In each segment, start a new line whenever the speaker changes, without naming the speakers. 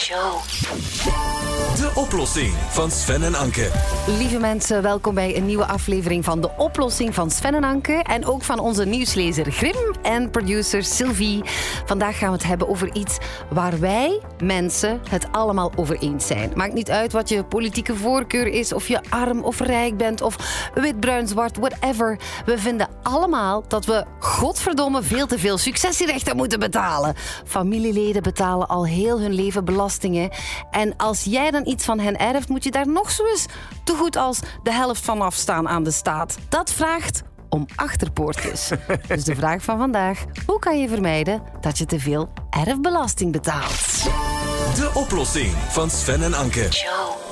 De oplossing van Sven en Anke.
Lieve mensen, welkom bij een nieuwe aflevering van De Oplossing van Sven en Anke. En ook van onze nieuwslezer Grim en producer Sylvie. Vandaag gaan we het hebben over iets waar wij, mensen, het allemaal over eens zijn. Maakt niet uit wat je politieke voorkeur is, of je arm of rijk bent, of wit, bruin, zwart, whatever. We vinden allemaal dat we, godverdomme, veel te veel successierechten moeten betalen. Familieleden betalen al heel hun leven belastingen. En als jij dan iets van hen erft, moet je daar nog zo eens te goed als de helft van afstaan aan de staat. Dat vraagt om achterpoortjes. dus de vraag van vandaag: hoe kan je vermijden dat je te veel erfbelasting betaalt?
De oplossing van Sven en Anke.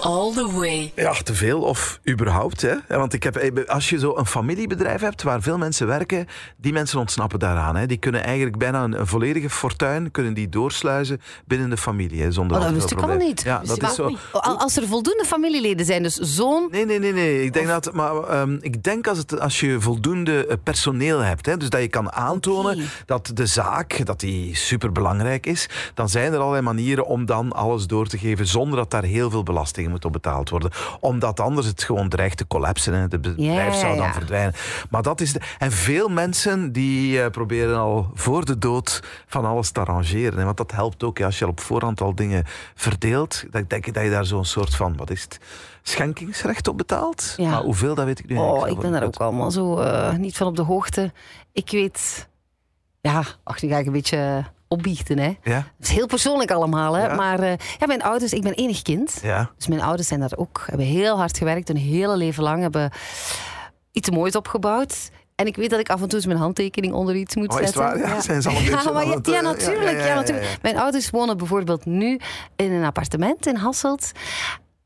All the way.
Ja, te veel of überhaupt. Hè? Want ik heb, eh, als je zo een familiebedrijf hebt waar veel mensen werken, die mensen ontsnappen daaraan. Hè? Die kunnen eigenlijk bijna een, een volledige fortuin kunnen die doorsluizen binnen de familie. Hè, zonder
Oh, dat wist ik al
probleem.
niet.
Ja, dat is zo.
Al- Als er voldoende familieleden zijn, dus zoon.
Nee, nee, nee, nee. Ik denk dat, maar ehm, ik denk als, het, als je voldoende eh, personeel hebt, hè, dus dat je kan aantonen dat de zaak dat die superbelangrijk is, dan zijn er allerlei manieren om dan alles door te geven zonder dat daar heel veel belastingen moet op betaald worden. Omdat anders het gewoon dreigt te collapsen. Hè. Het bedrijf
Ja,
zou dan
ja.
verdwijnen. Maar dat is de, en veel mensen die eh, proberen al voor de dood van alles te arrangeren. Hè. Want dat helpt ook hè, als je al op voorhand al dingen verdeelt. Dat denk ik dat je daar zo'n soort van, wat is het, schenkingsrecht op betaalt.
Ja.
Maar hoeveel, dat weet ik nu
Oh, ik ben daar ook allemaal zo eh, niet van op de hoogte. Ik weet. Ja, ach, nu ga ik een beetje opbiechten, hè.
Ja,
Het is heel persoonlijk allemaal, hè.
Ja.
Maar eh, ja, mijn ouders, ik ben enig kind.
ja.
Dus mijn ouders zijn daar ook, hebben heel hard gewerkt, hun hele leven lang, hebben iets moois opgebouwd. En ik weet dat ik af en toe eens mijn handtekening onder iets moet
Oh,
zetten.
waar? Ja, zijn ze al een beetje
maar
aan
ja,
het,
ja,
eh,
natuurlijk.
ja,
Ja,
ja, ja,
natuurlijk.
ja.
Mijn ouders wonen bijvoorbeeld nu in een appartement in Hasselt.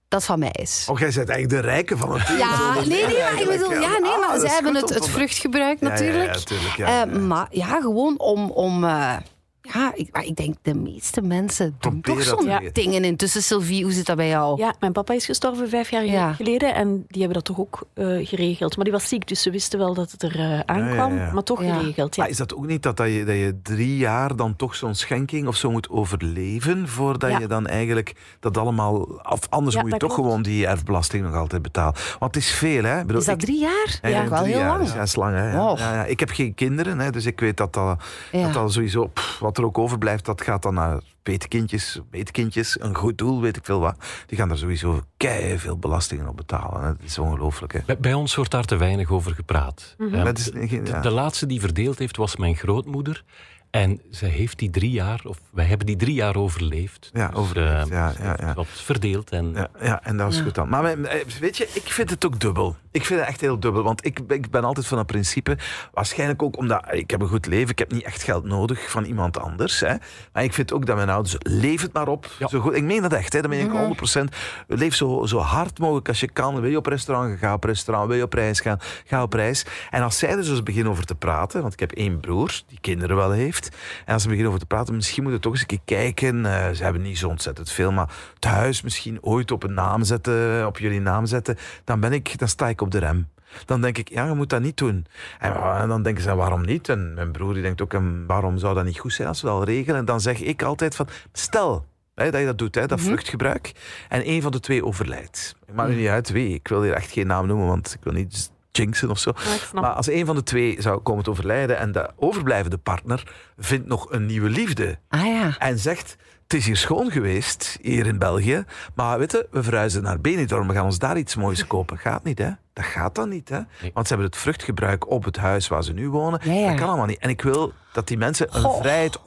Dat van mij is.
Oh, jij bent eigenlijk de rijke van het team.
Ja, nee, nee, maar ik bedoel, ja, nee,
Ah,
maar
dat
ze
is
hebben het, het vruchtgebruik
Ja, ja, ja,
natuurlijk.
tuurlijk, ja,
Eh,
ja.
Maar ja, gewoon om, om eh, ja, ik, maar ik denk de meeste mensen doen
Probeer
toch zo'n dingen intussen. Sylvie, hoe zit dat bij jou?
Ja, mijn papa is gestorven vijf jaar
Ja.
geleden en die hebben dat toch ook eh, geregeld. Maar die was ziek, dus ze wisten wel dat het er eh, aankwam,
ja, ja.
maar toch
Ja.
geregeld. Ja.
Maar is dat ook niet dat, dat, je, dat je drie jaar dan toch zo'n schenking of zo moet overleven voordat
Ja.
je dan eigenlijk dat allemaal... Of anders
Ja,
moet je toch
klopt.
gewoon die erfbelasting nog altijd betalen. Want het is veel, hè? Ik bedoel,
Is dat
ik-
drie jaar?
Ja,
wel heel
jaar.
lang.
Ja, is lang, hè. Ja.
Wow.
Ja, ja. Ik heb geen kinderen, hè, dus ik weet dat dat,
Ja.
dat, dat sowieso... pff, wat er ook overblijft, dat gaat dan naar petekindjes, petekindjes, een goed doel, weet ik veel wat. Die gaan er sowieso kei veel belastingen op betalen. Hè. Dat is ongelooflijk, hè.
Bij, bij ons wordt daar te weinig over gepraat.
Dat is-
de,
ja.
de- de laatste die verdeeld heeft was mijn grootmoeder. En zij heeft die drie jaar, of wij hebben die drie jaar overleefd.
Ja,
Dus,
overleefd,
eh,
ja,
ze
ja, ja.
Wat verdeeld en
Ja, ja, en dat is goed dan. Maar eh, weet je, ik vind het ook dubbel. Ik vind het echt heel dubbel. Want ik, ik ben altijd van het principe, waarschijnlijk ook omdat ik heb een goed leven, ik heb niet echt geld nodig van iemand anders. Hè. Maar ik vind ook dat mijn ouders, leef het maar op.
Ja.
Zo goed, ik meen dat echt, hè. dat meen ik 100%. Leef zo, zo hard mogelijk als je kan. Wil je op restaurant gaan, ga op restaurant. Wil je op reis gaan, ga op reis. En als zij er dus beginnen over te praten, want ik heb één broer die kinderen wel heeft. En als ze beginnen over te praten, misschien moet je toch eens een keer kijken. Eh, ze hebben niet zo ontzettend veel, maar het huis misschien ooit op een naam zetten, op jullie naam zetten. Dan, ben ik, dan sta ik op de rem. Dan denk ik, ja, je moet dat niet doen. En, en dan denken ze, waarom niet? En mijn broer die denkt ook, en waarom zou dat niet goed zijn als we dat regelen? En dan zeg ik altijd van, stel hè, dat je dat doet, hè, dat vluchtgebruik, en een van de twee overlijdt. Ik maak nu niet uit wie, ik wil hier echt geen naam noemen, want ik wil niet jinxen of zo.
Maar.
Maar als een van de twee zou komen te overlijden en de overblijvende partner vindt nog een nieuwe liefde
Ah ja.
en zegt, het is hier schoon geweest, hier in België, maar weet je, we verhuizen naar Benidorm, we gaan ons daar iets moois kopen. Gaat niet, hè? Dat gaat dan niet, hè? Want ze hebben het vruchtgebruik op het huis waar ze nu wonen.
Ja, ja.
Dat kan allemaal niet. En ik wil dat die mensen een
Goh.
vrijheid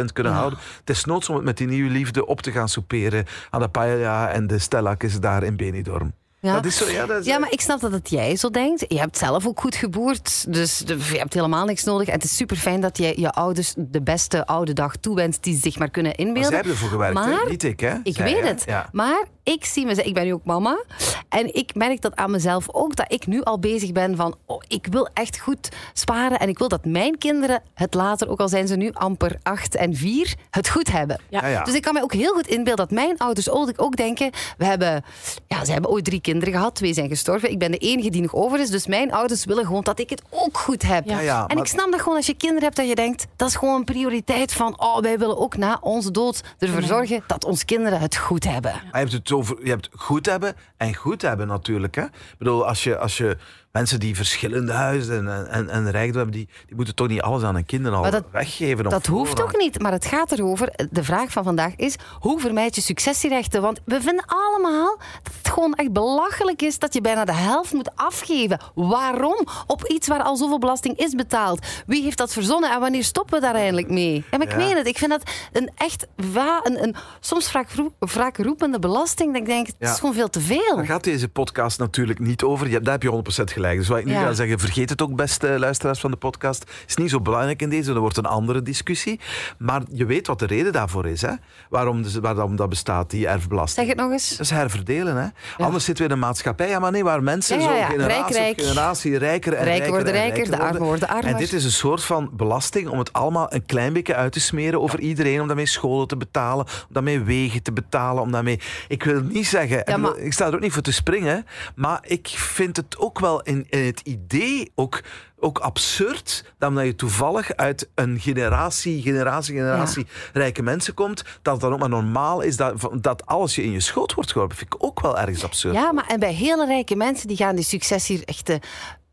100% kunnen houden. Het is noods om het met die nieuwe liefde op te gaan souperen aan de paella en de stellakjes daar in Benidorm.
Ja.
Dat is zo, ja, dat is,
Ja, maar ik snap dat het jij zo denkt. Je hebt zelf ook goed geboerd, dus je hebt helemaal niks nodig. En het is super fijn dat je je ouders de beste oude dag toewenst die ze zich maar kunnen
Maar zij
inbeelden.
hebben ervoor gewerkt, hè?
Maar-
niet ik, hè?
Ik
Zij,
weet
hè?
het.
Ja.
Maar ik zie mezelf, ik ben nu ook mama. En ik merk dat aan mezelf ook, dat ik nu al bezig ben van, oh, ik wil echt goed sparen. En ik wil dat mijn kinderen het later, ook al zijn ze nu amper acht en vier, het goed hebben.
Ja.
Ja, ja.
Dus ik kan me ook heel goed inbeelden dat mijn ouders ook, ook denken, we hebben, ja, ze hebben ooit drie kinderen gehad, twee zijn gestorven. Ik ben de enige die nog over is, dus mijn ouders willen gewoon dat ik het ook goed heb.
Ja, ja,
en
maar-
ik snap dat gewoon als je kinderen hebt, dat je denkt, dat is gewoon een prioriteit van, oh, wij willen ook na onze dood ervoor zorgen dat onze kinderen het goed hebben.
Maar je hebt het over je hebt goed hebben en goed hebben natuurlijk. Hè? Ik bedoel, als je, als je mensen die verschillende huizen en, en, en rijkdom hebben, die, die moeten toch niet alles aan hun kinderen al
dat-
weggeven.
Dat hoeft ook niet, maar het gaat erover. De vraag van vandaag is: hoe vermijd je successierechten? Want we vinden allemaal dat het gewoon echt belachelijk is dat je bijna de helft moet afgeven. Waarom? Op iets waar al zoveel belasting is betaald. Wie heeft dat verzonnen en wanneer stoppen we daar eindelijk mee? En ik
Ja.
meen het, ik vind dat een echt wa- een, een soms wraakroepende belasting. Dat ik denk, het
Ja.
is gewoon veel te veel.
Daar gaat deze podcast natuurlijk niet over. Daar heb je 100% gelijk. Dus wat ik nu ga zeggen, vergeet het ook, beste luisteraars van de podcast. is niet zo belangrijk in deze, dat wordt een andere discussie. Maar je weet wat de reden daarvoor is. Hè? Waarom, dus- waarom dat bestaat, die erfbelasting.
Zeg het nog eens.
Dat is herverdelen. Hè? Anders zitten we in een maatschappij ja, maar nee, waar mensen zo generatie
Rijk,
op
rijk.
generatie rijker en rijker
worden
en
rijker, de armen worden armer.
En dit is een soort van belasting om het allemaal een klein beetje uit te smeren over iedereen. Om daarmee scholen te betalen, om daarmee wegen te betalen. Om daarmee... Ik wil niet zeggen,
Ja, maar-
ik sta er ook niet voor te springen, maar ik vind het ook wel in, in het idee ook, ook absurd dat omdat je toevallig uit een generatie, generatie, generatie rijke mensen komt, dat het dan ook maar normaal is dat, dat alles je in je schoot wordt geworpen. vind ik ook wel ergens absurd.
Ja, maar en bij hele rijke mensen die gaan die successierechten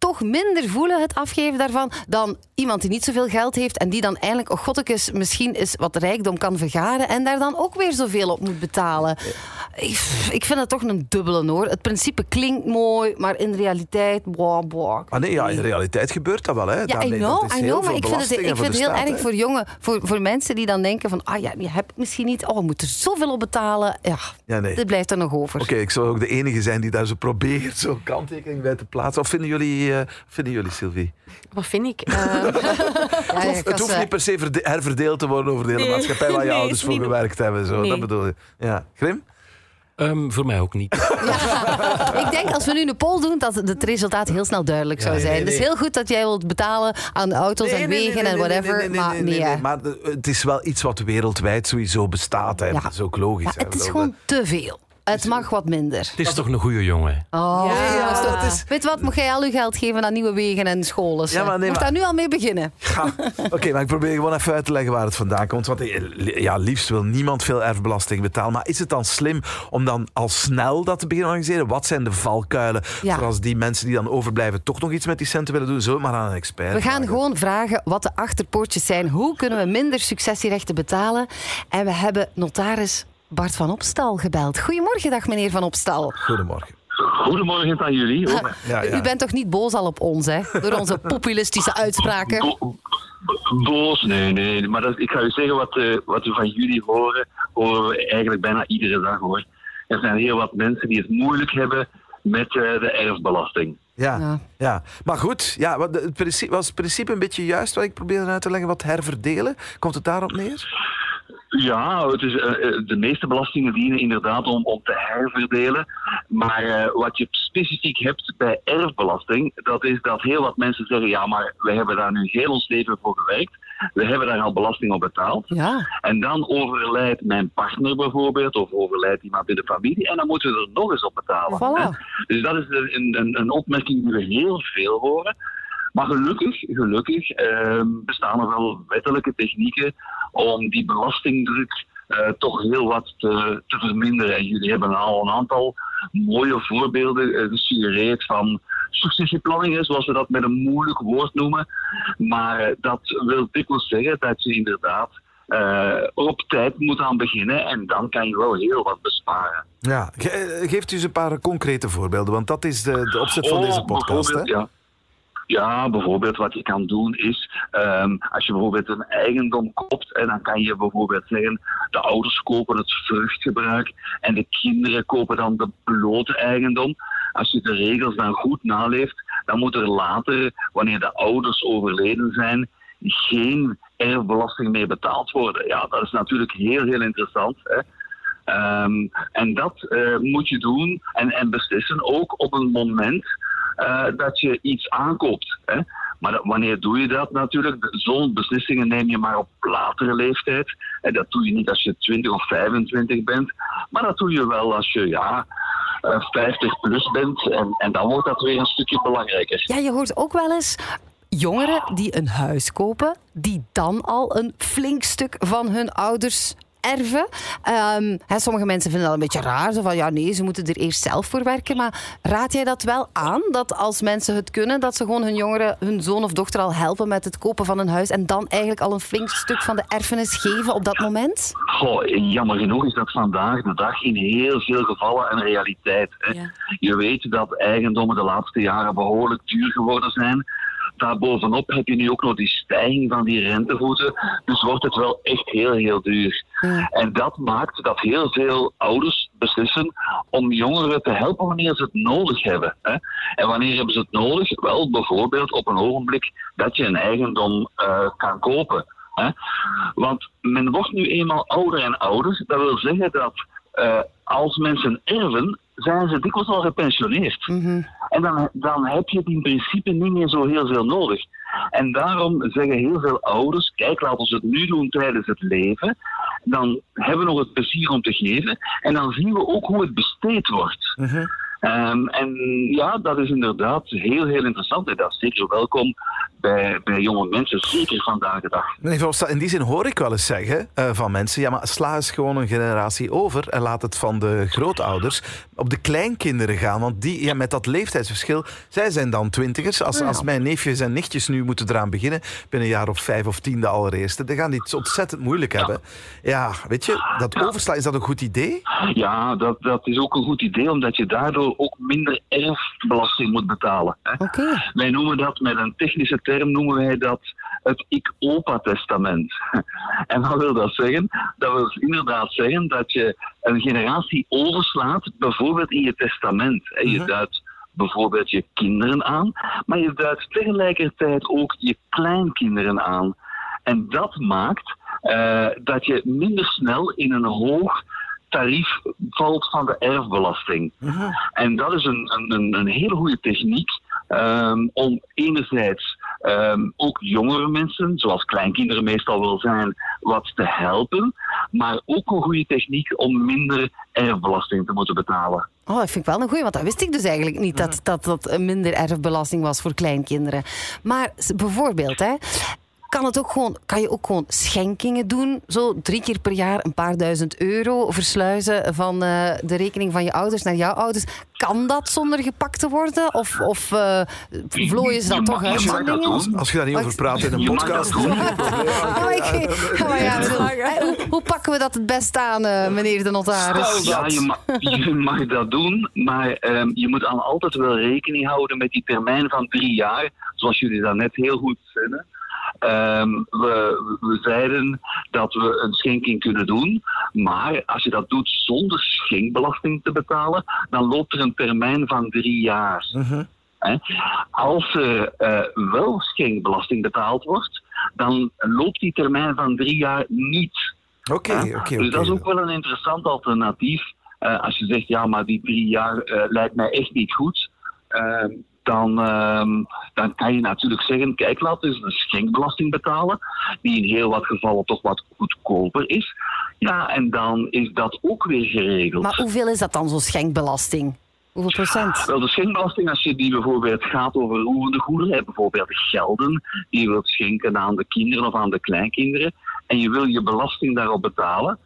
toch minder voelen, het afgeven daarvan, dan iemand die niet zoveel geld heeft en die dan eindelijk, oh godtekes, misschien eens wat rijkdom kan vergaren en daar dan ook weer zoveel op moet betalen. Ik, ik vind het toch een dubbele hoor. Het principe klinkt mooi, maar in realiteit, boah, boah.
Ah, nee, ja, in
niet.
realiteit gebeurt dat wel. Hè.
Ja, I
Daarmee-
know,
dat is
I
heel
know, maar ik vind het, ik vind het
de
heel
staat,
erg voor jongen, voor, voor mensen die dan denken van, ah ja, die heb ik misschien niet, oh, we moeten er zoveel op betalen. Ja,
Ja, nee.
dit blijft er nog over.
Oké, ik zou ook de enige zijn die daar zo probeert zo'n kanttekening bij te plaatsen. Of vinden jullie, eh, vinden jullie Sylvie?
Wat vind ik? Eh,
Ja, ja,
het hoeft
eh,
niet per se verde- herverdeeld te worden over de hele
Nee.
maatschappij waar je
Nee,
ouders voor
niet-
gewerkt hebben. Zo.
Nee.
Dat bedoel je. Ja. Grim?
Ehm, voor mij ook niet.
Ik denk als we nu een poll doen, dat het resultaat heel snel duidelijk zou zijn.
nee,
Het is
nee.
heel goed dat jij wilt betalen aan de auto's en wegen en whatever. maar nee.
Maar het is wel iets wat wereldwijd sowieso bestaat. Hè.
Ja.
Dat is ook logisch.
Maar
hè.
het is gewoon te veel. Het mag wat minder.
Het is toch een goede jongen.
Oh,
Ja,
ja,
dat is-
Weet wat, moet jij al uw geld geven aan nieuwe wegen en scholen?
Ja, maar nee,
moet
maar-
daar nu al mee beginnen.
Ja, Oké, maar ik probeer gewoon even uit te leggen waar het vandaan komt. Want eh, ja, liefst wil niemand veel erfbelasting betalen. Maar is het dan slim om dan al snel dat te beginnen organiseren? Wat zijn de valkuilen
Ja.
voor als die mensen die dan overblijven toch nog iets met die centen willen doen? Zullen we het maar aan een expert
We gaan
vragen.
gewoon vragen wat de achterpoortjes zijn. Hoe kunnen we minder successierechten betalen? En we hebben notaris Bart van Opstal gebeld. Goedemorgen, dag meneer van Opstal.
Goedemorgen.
Goedemorgen aan jullie. ook.
Ja, ja.
U bent toch niet boos al op ons, hè? Door onze populistische uitspraken.
Bo- boos, nee, nee. Maar dat, ik ga u zeggen, wat, eh, wat we van jullie horen, horen we eigenlijk bijna iedere dag hoor. Er zijn heel wat mensen die het moeilijk hebben met eh, de erfbelasting.
Ja,
Ja.
ja. maar goed, ja, het principe, was het principe een beetje juist wat ik probeerde uit te leggen, wat herverdelen? Komt het daarop neer?
Ja, het is, eh, eh, de meeste belastingen dienen inderdaad om, om te herverdelen. Maar eh, wat je specifiek hebt bij erfbelasting, dat is dat heel wat mensen zeggen: ja, maar we hebben daar nu heel ons leven voor gewerkt. We hebben daar al belasting op betaald.
Ja,
En dan overlijdt mijn partner bijvoorbeeld, of overlijdt iemand in de familie, en dan moeten we er nog eens op betalen.
Voilà.
Dus dat is een, een, een opmerking die we heel veel horen. Maar gelukkig, gelukkig ehm, bestaan er wel wettelijke technieken om die belastingdruk eh, toch heel wat te, te verminderen. En jullie hebben al een aantal mooie voorbeelden eh, gesuggereerd van successieplanning, hè, zoals we dat met een moeilijk woord noemen. Maar dat wil dikwijls zeggen dat je inderdaad eh, op tijd moet aan beginnen en dan kan je wel heel wat besparen.
Ja, ge- geeft u eens een paar concrete voorbeelden, want dat is de, de opzet van
Oh,
deze podcast. Hè?
Ja. Ja, bijvoorbeeld wat je kan doen is, ehm, als je bijvoorbeeld een eigendom koopt, en dan kan je bijvoorbeeld zeggen, de ouders kopen het vruchtgebruik en de kinderen kopen dan de blote eigendom. Als je de regels dan goed naleeft, dan moet er later, wanneer de ouders overleden zijn, geen erfbelasting meer betaald worden. Ja, dat is natuurlijk heel, heel interessant. Hè? Ehm, en dat eh, moet je doen en, en beslissen ook op een moment eh, dat je iets aankoopt. Hè? Maar wanneer doe je dat natuurlijk? Zo'n beslissingen neem je maar op latere leeftijd. En dat doe je niet als je 20 of 25 bent. Maar dat doe je wel als je ja, eh, 50 plus bent. En, en dan wordt dat weer een stukje belangrijker.
Ja, je hoort ook wel eens jongeren die een huis kopen, die dan al een flink stuk van hun ouders erven. Ehm, hè, sommige mensen vinden dat een beetje raar. Zo van, ja, nee, ze moeten er eerst zelf voor werken. Maar raad jij dat wel aan? Dat als mensen het kunnen, dat ze gewoon hun jongeren, hun zoon of dochter al helpen met het kopen van een huis en dan eigenlijk al een flink stuk van de erfenis geven op dat moment?
Goh, jammer genoeg is dat vandaag de dag in heel veel gevallen een realiteit. Hè.
Ja.
Je weet dat eigendommen de laatste jaren behoorlijk duur geworden zijn. Daarbovenop heb je nu ook nog die stijging van die rentevoeten. Dus wordt het wel echt heel, heel duur.
Ja.
En dat maakt dat heel veel ouders beslissen om jongeren te helpen wanneer ze het nodig hebben. Hè. En wanneer hebben ze het nodig? Wel, bijvoorbeeld op een ogenblik dat je een eigendom eh, kan kopen. Hè. Want men wordt nu eenmaal ouder en ouder. Dat wil zeggen dat eh, als mensen erven, zijn ze dikwijls al gepensioneerd. En dan, dan heb je het in principe niet meer zo heel veel nodig. En daarom zeggen heel veel ouders, kijk, laten we het nu doen tijdens het leven. Dan hebben we nog het plezier om te geven. En dan zien we ook hoe het besteed wordt. Ehm, en ja, dat is inderdaad heel, heel interessant. En dat is zeker welkom bij, bij jonge mensen, zeker vandaag de dag.
Meneer Verhofstadt, in die zin hoor ik wel eens zeggen eh, van mensen... ja, maar sla eens gewoon een generatie over... en laat het van de grootouders op de kleinkinderen gaan. Want die, ja, met dat leeftijdsverschil... zij zijn dan twintigers. Als, als mijn neefjes en nichtjes nu moeten eraan beginnen... binnen een jaar of vijf of tien de allereerste... dan gaan die het ontzettend moeilijk hebben. Ja, weet je, dat overslaan, is dat een goed idee?
Ja, dat, dat is ook een goed idee, omdat je daardoor ook minder erfbelasting moet betalen. Hè. Wij noemen dat, met een technische term noemen wij dat het ik-opa-testament. En wat wil dat zeggen? Dat wil inderdaad zeggen dat je een generatie overslaat, bijvoorbeeld in je testament. Je duidt bijvoorbeeld je kinderen aan, maar je duidt tegelijkertijd ook je kleinkinderen aan. En dat maakt eh, dat je minder snel in een hoog tarief valt van de erfbelasting. En dat is een, een, een, een hele goede techniek ehm, om enerzijds ehm, ook jongere mensen, zoals kleinkinderen meestal wel zijn, wat te helpen, maar ook een goede techniek om minder erfbelasting te moeten betalen.
Oh, dat vind ik wel een goeie, want dat wist ik dus eigenlijk niet, dat dat, dat minder erfbelasting was voor kleinkinderen. Maar bijvoorbeeld, hè, kan, het ook gewoon, kan je ook gewoon schenkingen doen, zo drie keer per jaar een paar duizend euro versluizen van eh, de rekening van je ouders naar jouw ouders. Kan dat zonder gepakt te worden? Of, of eh, vlooien ze
Je
dat
mag-
toch
je
uit?
doen.
Als je daar niet over praat in een podcast...
Oh, oh, hè, hoe, pakken we dat het best aan, eh, meneer de notaris?
Ja, je mag, je mag dat doen, maar ehm, je moet dan altijd wel rekening houden met die termijn van drie jaar, zoals jullie dat net heel goed zeiden. Ehm, we, we zeiden dat we een schenking kunnen doen, maar als je dat doet zonder schenkbelasting te betalen, dan loopt er een termijn van drie jaar. Hè? Als er eh, wel schenkbelasting betaald wordt, dan loopt die termijn van drie jaar niet.
Oké, oké,
Dus dat is ook wel een interessant alternatief. Eh, als je zegt, ja, maar die drie jaar eh, lijkt mij echt niet goed. ehm, dan, ehm, dan kan je natuurlijk zeggen, kijk, laten we eens een schenkbelasting betalen. Die in heel wat gevallen toch wat goedkoper is. Ja, en dan is dat ook weer geregeld.
Maar hoeveel is dat dan, zo'n schenkbelasting? Hoeveel procent?
Wel, de schenkbelasting, als je die bijvoorbeeld gaat over roerende goederen, bijvoorbeeld gelden die je wilt schenken aan de kinderen of aan de kleinkinderen, en je wil je belasting daarop betalen,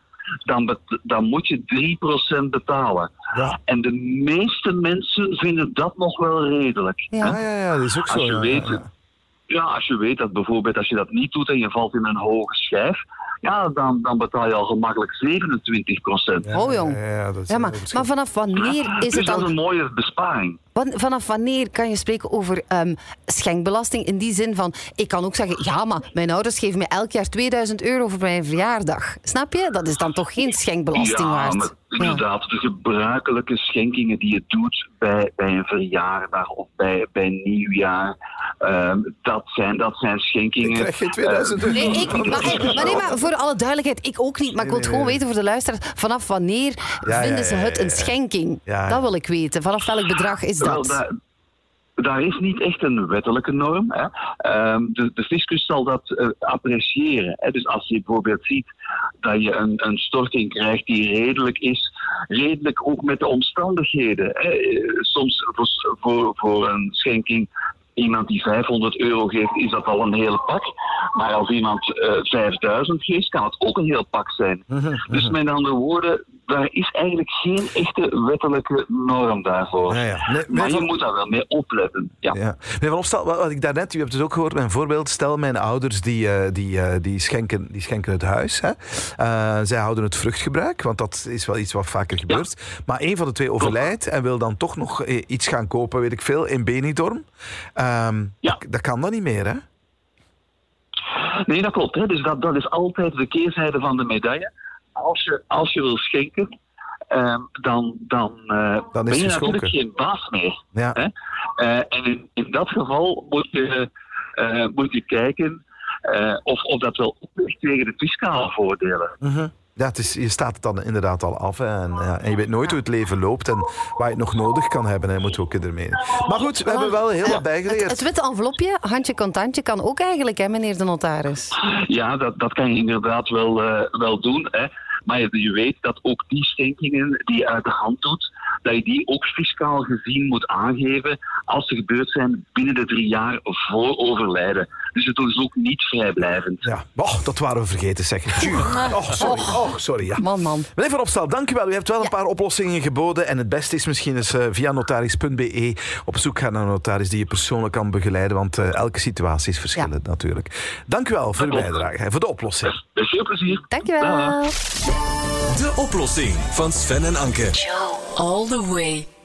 dan, bet- dan moet je 3% betalen.
Ja.
En de meeste mensen vinden dat nog wel redelijk.
Ja.
hè.
Ja, ja, ja, dat is ook zo.
Als je
ja,
weet,
ja.
ja, als je weet dat bijvoorbeeld als je dat niet doet en je valt in een hoge schijf, ja, dan, dan betaal je al gemakkelijk 27 procent.
Ja,
Oh, jong.
Ja, ja, dat is
Ja, maar, maar vanaf wanneer is
Dus
het
dat is
dan...
een mooie besparing.
Vanaf wanneer kan je spreken over ehm, schenkbelasting in die zin van... Ik kan ook zeggen, ja, maar mijn ouders geven me elk jaar 2000 euro voor mijn verjaardag. Snap je? Dat is dan toch geen schenkbelasting
ja,
waard?
maar inderdaad, de gebruikelijke schenkingen die je doet bij, bij een verjaardag of bij, bij nieuwjaar, ehm, dat, zijn, dat zijn schenkingen.
Ik krijg geen 2000 euro.
Nee, ik, maar, eh, maar nee, maar voor alle duidelijkheid, ik ook niet. Maar ik wil het gewoon weten voor de luisteraars. Vanaf wanneer
Ja,
vinden ze het een schenking?
Ja, ja.
Dat wil ik weten. Vanaf welk bedrag is Dat?
daar is niet echt een wettelijke norm. Hè. Ehm, de, de fiscus zal dat eh, appreciëren. Hè. Dus als je bijvoorbeeld ziet dat je een, een storting krijgt die redelijk is, redelijk ook met de omstandigheden. Hè. Eh, Soms voor, voor, voor een schenking iemand die 500 euro geeft, is dat al een hele pak. Maar als iemand eh 5000 geeft, kan het ook een heel pak zijn. Dus met andere woorden, daar is eigenlijk geen echte wettelijke norm daarvoor.
Ja, ja. Nee,
maar
nee,
je
van-
moet daar wel mee opletten. Ja.
Ja. Meneer Van Opstal, wat ik daarnet, u hebt het ook gehoord, mijn voorbeeld. Stel, mijn ouders die, eh, die, eh, die, schenken, die schenken het huis. Hè. Eh, zij houden het vruchtgebruik, want dat is wel iets wat vaker gebeurt. Maar een van de twee overlijdt en wil dan toch nog iets gaan kopen, weet ik veel, in Benidorm.
Ja.
dat, dat kan dan niet meer, hè?
Nee, dat klopt. Hè. Dus dat, dat is altijd de keerzijde van de medaille. Als je, als je wil schenken, ehm, dan, dan, eh,
Dan is
ben je natuurlijk geen baas meer.
Ja.
Hè? Eh, en in, in dat geval moet je, eh, moet je kijken eh, of, of dat wel opweegt tegen de fiscale voordelen.
Ja, het is, je staat het dan inderdaad al af. Hè, en, ja, en je weet nooit hoe het leven loopt en waar je het nog nodig kan hebben. Moeten we ook ermee. Maar goed, we hebben wel heel wat bijgeleerd.
het witte envelopje, handje contantje, kan ook eigenlijk, hè, meneer de notaris.
Ja, dat, dat kan je inderdaad wel, eh, wel doen. Hè. Maar je, weet dat ook die schenkingen die je uit de hand doet, dat je die ook fiscaal gezien moet aangeven als ze gebeurd zijn binnen de drie jaar voor overlijden. Dus het is ook niet vrijblijvend.
Ja, oh, dat waren we vergeten, zeg. Tju. Oh, sorry. Oh, sorry ja.
Man, man.
Meneer Van Opstal, dank u wel. U hebt wel een paar oplossingen geboden. En het beste is misschien eens eh, via notaris.be op zoek gaan naar een notaris die je persoonlijk kan begeleiden. Want eh, elke situatie is verschillend natuurlijk. Dank u wel voor uw bijdrage en voor de oplossing.
Met veel plezier.
Dankjewel.
De oplossing van Sven en Anke.
All the way.